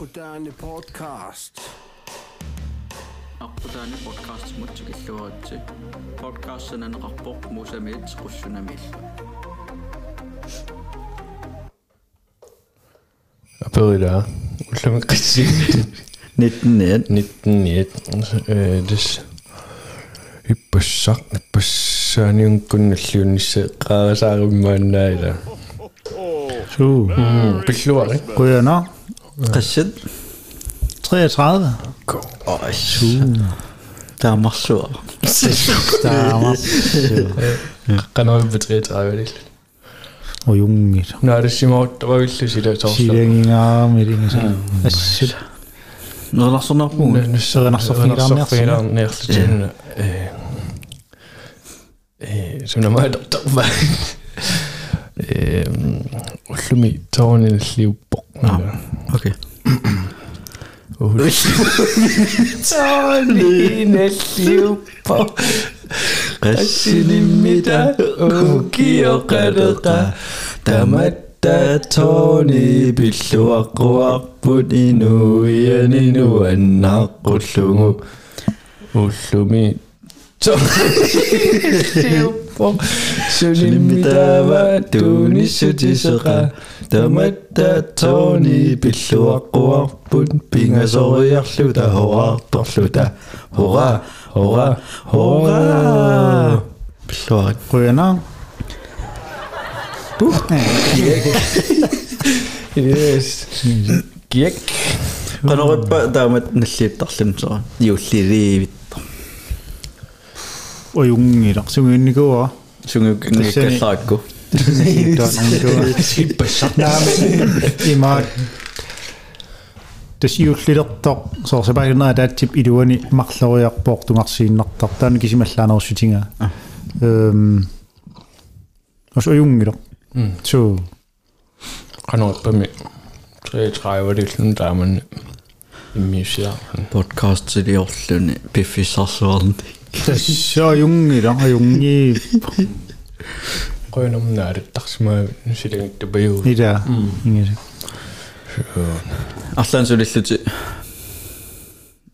Akputaani podcast. арпутаани подкаст мутсикиллуаратси подкастсананеқарпоқ мусамиит қуссунамиилла Apelida. Ullumme qissi. 19 19 øh des hippassaq ipassaaniunkunnalluunissa Qashid. 33. Oj, der er massor. Der er massor. Kan vi 33 virkelig. Og jungit. Nej, det siger det var virkelig sit der torsdag. Siger ingen arm i det. Shit. Nu er der sådan noget. Nu er der så fint der næste. Der næste til. Eh, så når man der var. Eh, og så med tårnen sliv bok. Окей. Таонилиуппоқ. qassilimita ukioqaleqa tamatta tooni pilluaqquarput inuianinu annaqqullugu ullumi tooniuppo sulimmitava tuunissutiseqa tamatta tooni pilluaqquarput pingasoriarluta horaartorluta hora hora hora пиллуарит Ryger nå. Yes. Gek. qanориппа таамат наллииттарлун сора иуллиливит Og jungit. Sunginnigua. сунгуккаллаакку Imaat. тасиуллилертоқ соорсапагинера таатсип илуани марлориарпоқ тунгарсииннартар таана кисималлаанерсутинга эм ос оюнгило су Qanorpami 33 dillun taaman immiusiaa. подкаст силиорлуни пиффиссарсуарни тассаа оюнгило оюнги Qoinumnaarit tarsimaa nusilagittapaju. ида ингиса арлаан сулиллути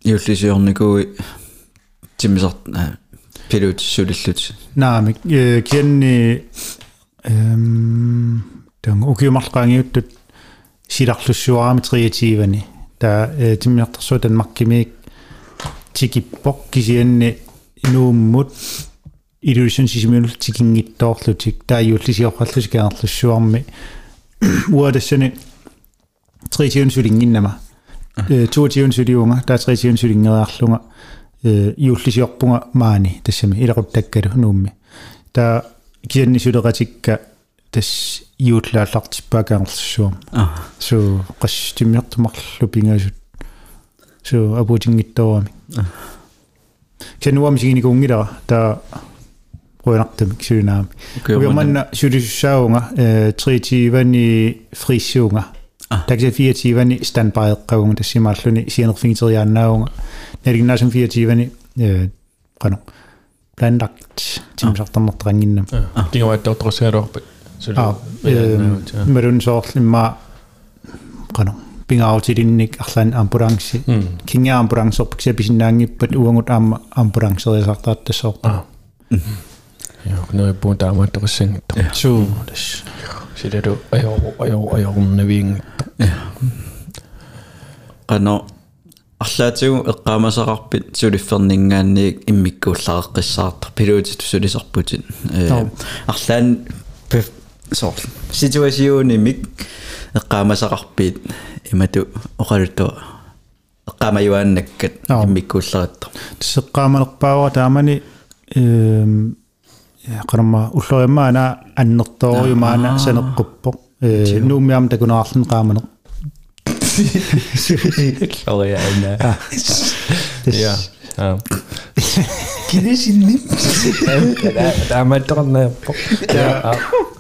иуллисиорникуи тимисарт пилут сулиллути наамик кианни эм тан укиумарлqaangiuttut силарлуссуарами триативани та э тиммиартарсуу танмаркимиик тикиппоқ кисианни инууммут илулисэн сисимиунул тикингиттоорлутик тааюуллисиорхаллус каарлуссуарми уадассани триативун сулингиннама э туативун сулиунга таа триативун сулингераарлунга э иуллисиорпунга маани тассами илақуттаккалу нуумми. Таа кианни сулератикка тас иуллааллартиппаакаарлуссуарма а су qas тиммиартумарлу пингаасут су Kennuam siginikungira ta ruinartumik suunaami. Ugermanna sulissaunga 3 eh, tiivani frissuunga. Taksa ah. 4 tiivani standby qavunga tassimaalluni sianerfingiteriaannaunga. Nalignasum 4 tiivani qanu eh, planlagt ah. timsartarnertaranginnam. Eh, ah. Tingawaattortorsialorpat. Aa. Merun soorlimma qanu пингаутилинник арлаан амбуланси кинга амбулансорпик саписиннаангиппат уангут аама амбулансериасартааттассоо Ah. Ja, kunoi puun taamaattorissangitto. суу Silalu ajo ajo ajorunnaviing. qano арлаатигу эққаамасақарпит сулиффернингаанниик иммиккууллареққиссаартар пилуутит сулисарпутит э Тау. арлаан соор ситуасионимик эққаамасақарпит имату оқалутто эққаамаюааннаккат Тау. иммиккууллариттар тисеққаамалерпаава таамани эм qanamma уллоримаана аннерториумаана санеққуппо э нуумиам такунаарлун qaamane Sorry. Ja. Ja. кинесинни Taamaattornerpo.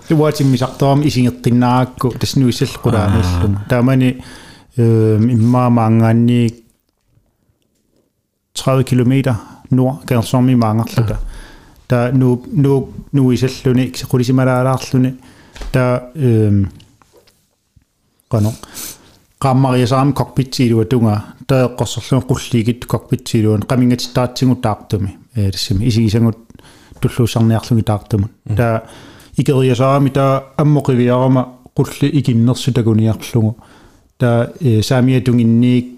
Ja. туатиммисарторами исингертиннаагакку таснуисаллукулааниллума таамани иммаамаангаанни 30 km nord Gærsormi maangерлута та nu nu nu исаллуни ксеқулисималаалаарлуни та эм qano qaamariasaami cockpitiilua tunga taeqqorsorluun qulliigit cockpitiiluun qamingatitaatsingu taartumi ee tassami isigisangut tulluussarniarlugi taartumun taa икериасарами таа аммоқивиарама qulli ikinnersutaguniarlugu taa e, saamia tunginniik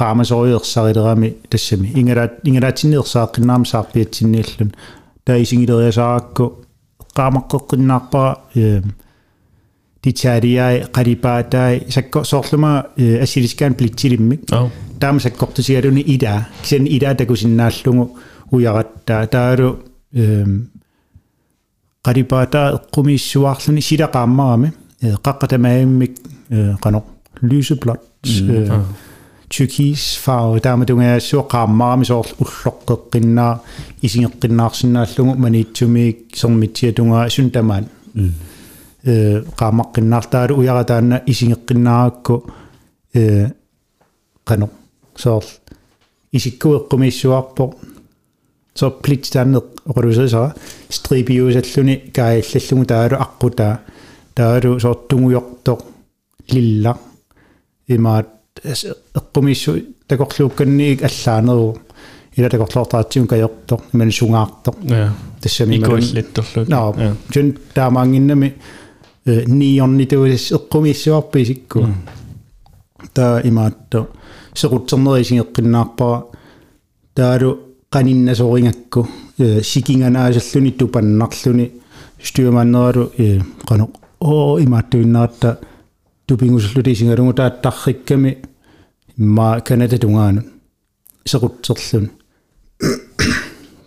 qaamasoriuersarilirami tassami. Ingalaat ingalaatsinniirsaaqqinnaam saarpiatsinniillun taa isingileriasaarakku qaamaqqeqqinnaarpara e, titsaaliaai qalipaataai sakko soorluma e, assiliskaan plittilimmik taama sakkortusialuni ilaa kisan ilaa takusinnaallugu ujarattaa taalu qaripaataa eqqumiissuarluni silaqaammarami qaqqatamaaimmik qano lyseblåt tyrkis farve taama tungaassuo qaammarami soorl ulloqqeqqinnaa isingeqqinnaarsinnaallugu maniitsumik sermitia tungaa suntamaan qaamaqqinnaartaalu ujarataanna isingeqqinnaarакку э qano soorl isikkueqqumiissuarpo så plitstanne oqalusasa stripiusalluni kaayallallungu taalu aqutaa taalu soortungujortoq lilla. Imaat eqqumiissu takorluukkanniik allaaneru ila takorluortaatiun kajortoq iman sungaartoq Ja. тассами Ikullittorlu. наа жун таамаангиннами ниорнитуус эққумиссуарпи исикку таа имаатто секутсернери сингеққиннаарпара таалу qaninnasoriнгакку сикинганаасаллуни тупаннарлуни стюманнералу qano оо имааттуиннаатта тупингусаллути сингалугу тааттаррикками имма канада тунгаанут секутсерлун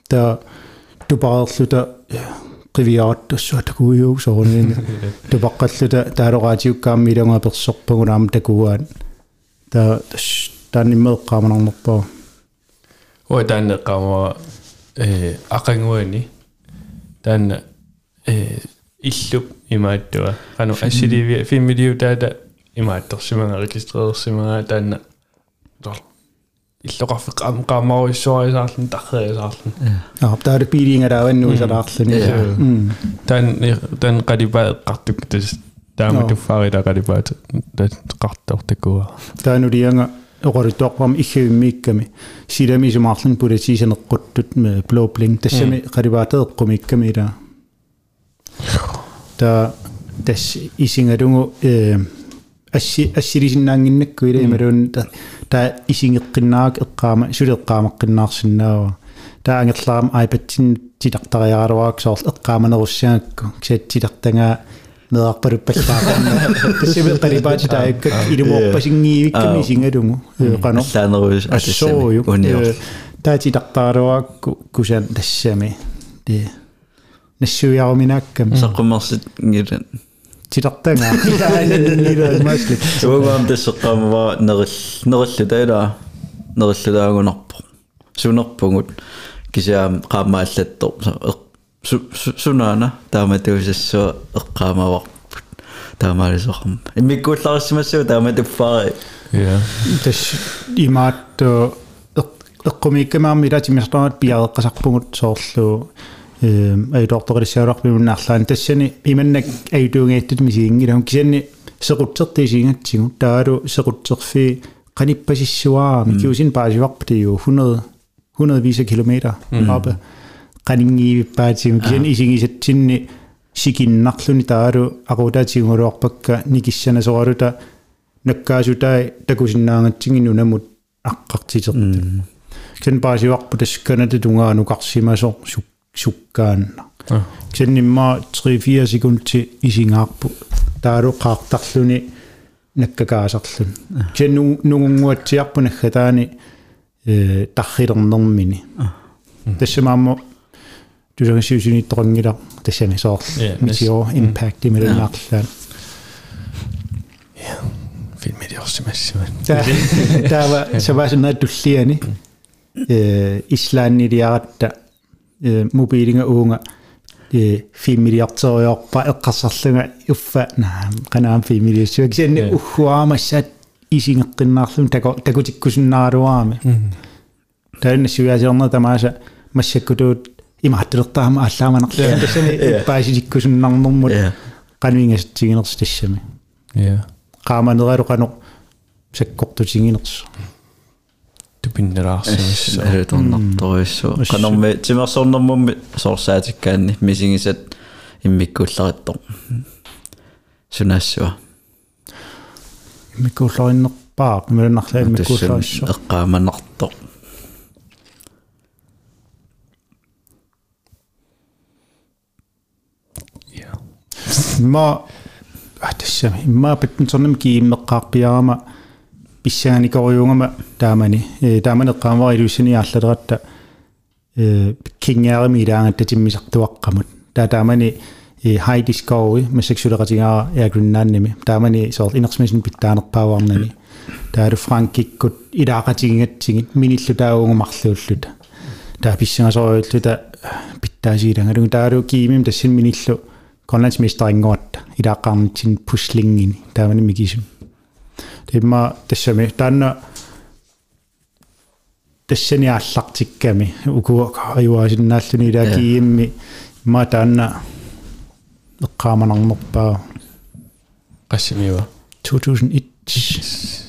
та тупаарлута qiviyaattassua takuiu soornin tupaqqalluta taaloraatiukkaammiilunga persorpagunaam takuaan ta taanimmeeqqaamanarnerpaa Oi tänne kaama eh aqanguani. Tänne eh illup imaattua. Kanu assidi filmidiu taata imaattorsimanga registreersimanga tänne. Tol. Illoqarfi qaam qaamaruissuarisaarlun tarreesaarlun. аа тааlu piiliingalaavannуисалаарлуни Tän tän qadipa eqqartuk tas taama No. tuffaarila qadipaat tat qartortakua. таанулианга оқоритуарпам иггавиммиикками силами сумаарлун пулатисанеққуттут блоблинг тассами қаливаатеэққумикками ила та тас исингалугу э асси ассилисиннаангиннакку ила ималуун та та исингеққиннаак эққаама сулеққаамаққиннаарсинаава та ангерлаам айпатсин титартариараруак соорл эққааманеруссаакку кисаттилартангаа meaqparuppallaaqanna tassimi qalipaati taayukka ilumuorpasinngiivikkami singalungu qano allaaneruus assooju unior taati taqtaaruaakku kusan tassami de nassuiaruminaakkam saqqumarsit ngilan titartanga ilaannilamaslik угаам тассеққаамава нерил нериллутаила нериллутаагунарпо сунерпугут кисаам qaamaallатто сунаана тааматуусассуа эққаамаварпут таамаалисоқарма иммиккууллариссимассуу тааматуффаари Ja. тас имаатто эққумиккамаами илатимиартаат пиареққасарпугут соорлу эм айдорторисааларпимуннаарлаан тассани иманнак айтуунгиаттут мисиингилам кисанни секутсертисингатсигу таалу секутсерфи qanippassissuaami kiusin paasivarputigu 100 100 kilometer oppe Qaningiivippaatigu kisan isingisatsinni sikinnarluni taalu aqutaatiguloorpakka nikissanasoraluta nakkaasutai takusinnaangatsingin unamut aqqartitertu kisan paasivarpu taskanata tungaanuqarsimaso suk sukkaanna. Kisan nimma 3-4 sekunti isingaarpu taalu qaartarluni nakkakaasarlun kisan nungunguatsiarpu naggataani э таррилернэрмини тассамааммо тусагасиусунитторангила тассани соор Yeah, мисио импакт ималунаарлаан Filmidiorsimassimat. таава савасна туллиани э ислааннилиаратта э мобилинга уунга э фимилиартериорпа эққарсарлунга уффа наа канаам фимилиуссуа кисанни Yeah. уггуаамассаат исингеққиннаарлун тако такутиккусуннааруаами таанна сиуяасерна тамааса массаккутуут имааттулертаама ааллааманерлаа тассани пааситиккусуннарнэрмут Yeah. кануингасатсигинерс тассами Ja. qaamaneraalu qano саккортутингинерсо тупиннераарсимиссаа эрторнарторуиссуу канорми тимерсорнэрмумми соорсаатиккаанни мисигисат иммиккууллариттор сунаассуа миккууллариннерпаа ималунарлаа иммиккууллариссо эққааманартор имма атассами имма паттенсорнам кииммеққарпиарама писсааникориунгама таамани э таамани эққаамара илуссиниаарлалератта э кингаарми илаангатта тиммисартуаққамут таа таамани э high discovery масексулератигаа яагриннаанними таамани соор инерсмисин питтаанерпааварнани таалу франкиккут илаақатигингатсигит миниллу таагунгумарлууллута таа писсангасориуллута питтаасиилангалугу таалу киимим тассин миниллу grønlandsmesteringoot ilaqarnitin puslingin taamani mikisum timma tassami taanna тассаниааллартикками укуак аюаасиннааллуни илаакиимми имма таанна эққааманарнерпаа qassimiwa 2001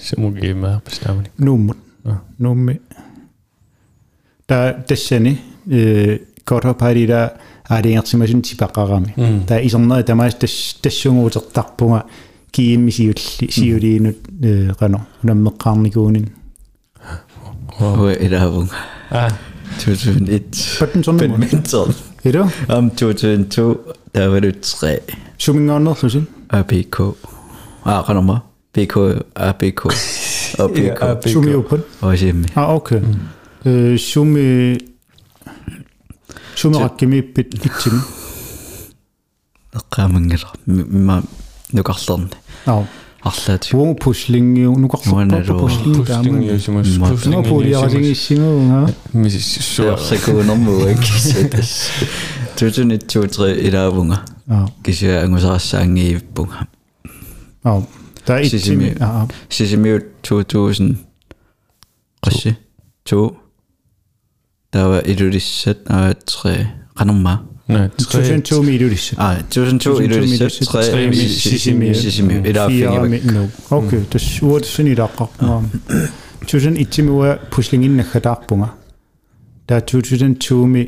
самугима пасаамани нууммут нуумми та тассани э sen øh godt op her i der er det en simulation til bakkerne Mm. та исернери тамаас тас тассунгуутертарпунга кииммисиулли сиулиинут э qano унаммеққарникуунин Hvor er det her, ah 2001. паттен соннер Badminton. иро Om 2002, der var det 3. сумингаарнерлусин ABK. Ah, kan du mig? BK, ABK. Og BK. Ja, ABK. сумиуппат Og hjemme. а окей э суми сумераккимиппит итсими Qaamangera. Mimma nukarlerne. аа Арлаат. сууму пуслингиу нукарлерпа Нуанеру. пуслинги тааман puslingиусимас Ма. нуа пулиарасигиссигуунга мисиссуа Сакуунэрмуа кисатас. 2002 илаавунга. аа Кися ангусарассаангиивпунга. аа та Сисими. итсими аа Сисимиут 2000 qassi 2 тава илулиссат аа 3 qanumma nej 2002 милулисса а 2002 илулиссат 3 сисими сисими илааффингивак no okay тас уутсини лаққарпунга 2001 пуслингиннаггатаарпунга таа 2002 ми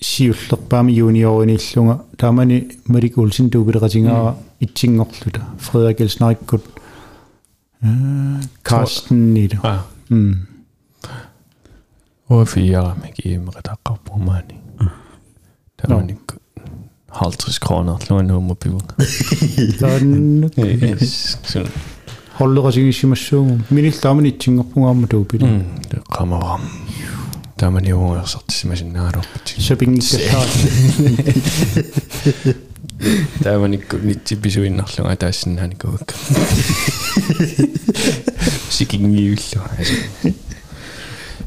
сиуллерпаами юниориниллунга таамани малик улсин туупилеқатингаара итсингорлута фредерик элснариккут э карстен нилу ah м وفي mägi imreda qaqpumani tää on ikka halvtreds kroner luen hummerpivo taannut hollerasigissimасsuugum minillaaman itsingerpungaamma tuupili qamavaram taamani uungersartissimasinnaaluuppit sapinngikkassaan taamani nittipisuinnarluga taassinnaani kuvakka sikingiullu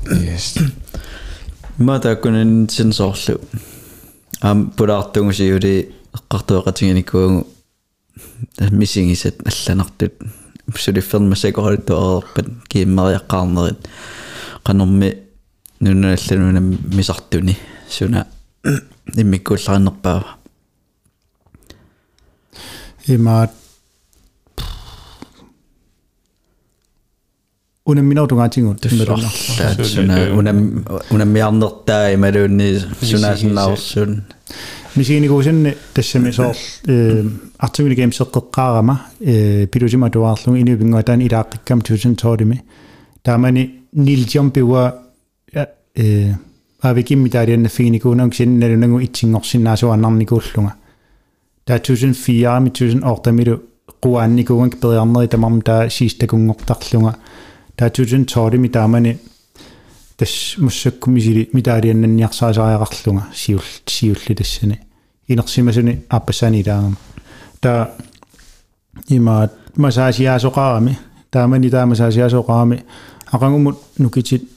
yes. Матааккунан сенсоорлу ам пулаартунгусиули эққартуэқатингиникуугу мисингисат алланартут сулиффермасакоритуарерпат кииммериаққарнерит qanорми нуналлануна мисартуни. Суна иммиккууллариннерпаа имаат унамминаутунгаатингут таат суна унам унаммиарнертаа ималуунни сунаасиннаарсун мисигиникуусинни тассами соор э артимили геймс эққеққаарама э пилусима туаарлугу инуипингуа таан илааққиккам 2012ми таамани нилжам пиуа э авикимми таалианна фигиникуунам синналунагу итсингорсинаасуаннарникууллунга таа 2004 ми 2008 quaannikugан периарнери тамарм таа сиистакунгортарлунга таа 2012 ми таамани тас муссаккумисили митаалианнанниарсаасариақарлунга сиул сиулли тассани инерсимасуни аппасани таама. Та има масаасиаасоқарами таамани таамасаасиаасоқарами ақангумут нукитит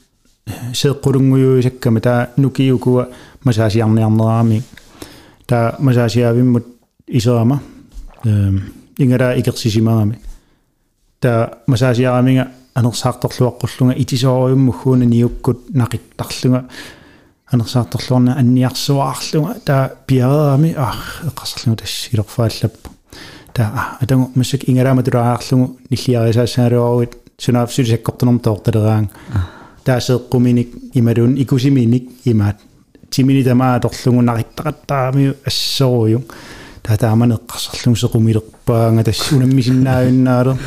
сеэққулунгуйуисаккама таа нукиукуа масаасиарниарнерами таа масаасиаавиммут исерама эм ингара икерсисимаами. Таа масаасиараминга анерсаарторлуаққуллунга итисоориуммуггууна ниуккут нақиттарлунга анерсаарторлуарна анниарсуаарлунга таа пиараами аа эққарсарлунга тасс илерфааллаппу таа атангу массак ингалаама тулааарлугу ниллиарисаассааруаруит сунаапсулисаккортунэрм тоорталераан. Таасеэккуминик ималун икусиминик имаат. Тимини тамаа торлугунариттақаттаами ассоруйу татааманеққарсерлун секумилерпаанга тассунаммисиннааюннаалу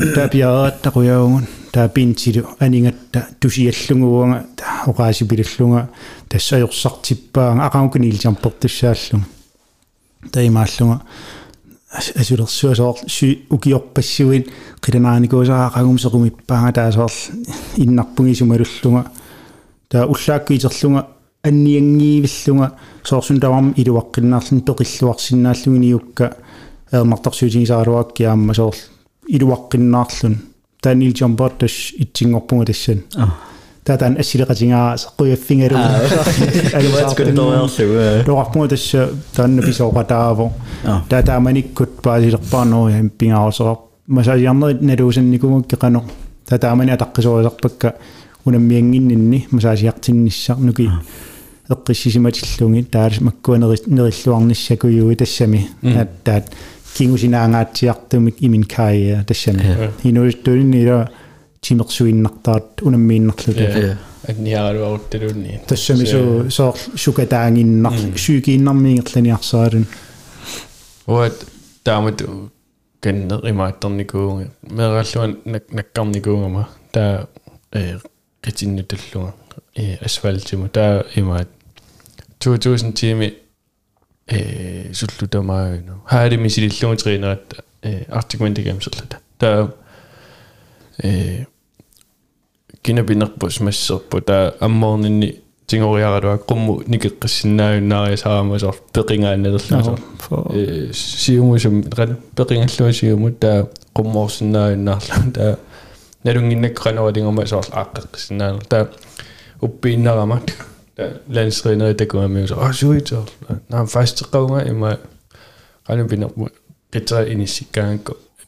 тапиааттақуяугун таапинтилу анингатта тусиаллугуунга оқаасипилаллунга тассаёрсартиппаанга ақаукни илжампертуссааллунга таимааллунга асулерсуасоор су укиорпассуин қиланааникуусаақагум секумиппаанга таасоор иннарпуги сумалуллунга таа уллааккиитерлунга анниангиивиллунга соорсун таварм илуаққиннаарлун тоқиллуарсинааллугиниукка эермартарсуутигисааруаккиаама соор илуаққиннаарлун таанил жамбартас итсингорпунга тассан татан ассилеқатингаа сеққуяффингалу алуатскутториарлуга лоқарпунга тасса таанна писоқатааво татааманиккут паасилерпаарнеру хампингаарусеқар масаасиарнери налуусанникумакки қано татаамани атаққисоrisarpakka унаммиангиннинни масаасиартинниссарнуки эққиссисиматиллуги таалис маккуанери нериллуарниссакуйуи тассами таат кингусинаангаатсиартумик имин каия тассами инуистуиннила тимерсуиннартаат унаммииннарлута анниаралуарутталуунни тассами су соор сукатаангиннар сүйгииннармингерланиарсаалун уат таамат кеннер имаатторникуунга мераллуан наккарникуунгама таа э qitinnutulluga э асфальтиму таа имаат 2000 тими э суллутамаану хаалими силиллугутеринерат э артикментигамсерлата таа э кинабинерпус массерпу таа аммоорнинни тингориарадуа qummu никеққиссиннааюннаариасаарамасоор пеқингааннерлусоо э сиумусум ран пеқингаллуасиумут таа qummoorsinnaаюннаарлу таа налунгиннакканоалингома соор ааққеққиссинаанер таа landsrenner itu kami so ah sih itu i fast kau nggak emang kalau bina kita ini sih kan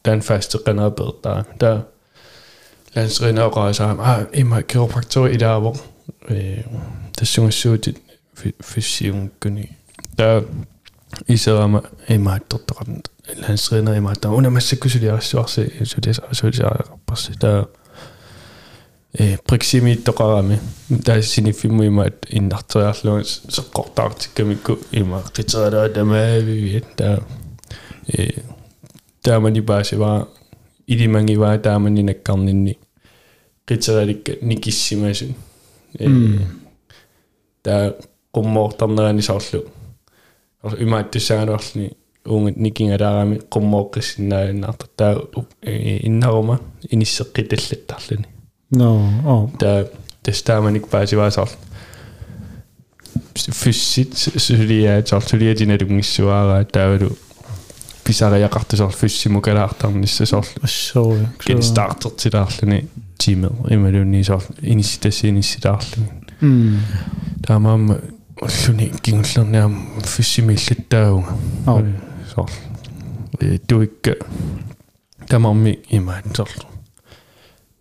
den faste renarbejde, der, der landsrenner rejser ham, ah, Emma, kiropraktor i der, hvor der synger så dit fysivn gønne. Der i så rammer Emma, der der landsrenner Emma, der under masse kusilier, så også, så det er så det er, så det er, проксимиттоқарами таа синиффимму имаат иннартериарлугу сеққортаартиккамикку има қитералаа тамаавивиат таа э таамани баасива илимангива таамани наккарнинни қитераликка никиссимасун э таа qummoortarnerani soorlu имааттуссааnuarluni унгат никингалаарами qummoqqissinnaаюннаарта таа иннарума No. Da, das da man nicht weiß, ich weiß auch. Fysit sylliä, se Bisara sylliä sinne dungissu aara, täydy. Pisara ja kahta se on fyssi mukaan ahtaan, niin se on. Se on. Ken startat sitä ahtaan, niin tiimel. Emme lyö niin se ja. Oh. in.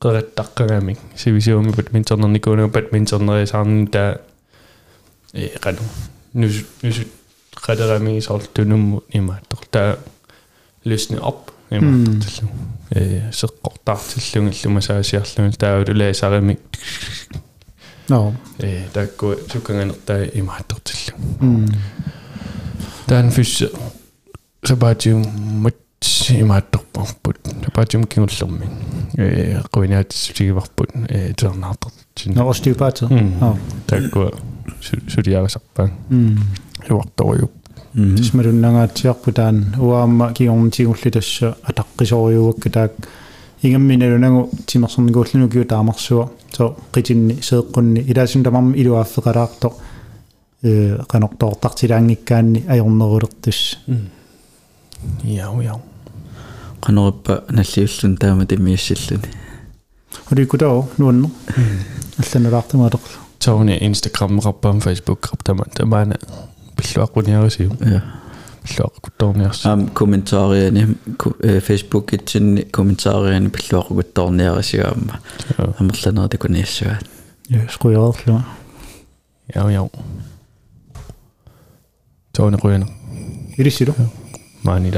Qeqattaqqagami sivisiumi badmintonnernikunu badmintonnerisаарni taa э qanu nus nus qaderami sоор tunummu imaattor taa løsne op imaattortillu э seqqortaartillungilluma taavululaasarimi но э sukkanganertaa imaattortillu м таан фисс сабаатиум мат имаатторпарпут сабаатиум кингуллерми э quvinaatissugivарпут э тернаартертин норстиупаатер ау таакку сулиарасарпаан м юарторюп тисмалуннагаатсиарпу таан уаама кигорнтигулли тасса атаққисориуакка таак ингамминалунагу тимерсерникууллуну киу таамарсуа со қитинни сеэққунни илаасун тамарми илуааффеқалаарто э канортоортартилаангиккаанни ajornerulертус яу яу qanurippa наллиуллун таама тиммиассаллуни оликутао нуанно алланалаартамаатеқла тауни инстаграм раппаам фейсбук раптама тамаана пиллуаққуниарисиу ja пиллуаққутторниарси am kommentaariani facebook itsinni kommentaariani pilluaquguttorniarisigaamma амерланера такуниассагаат я скуяарлуа яу яу тауни қуяна ирисилу маани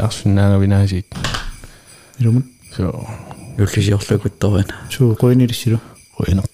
ирмэн. Joo. Yllisi jollain kuin toinen. Suu koin irisiru. Koinat.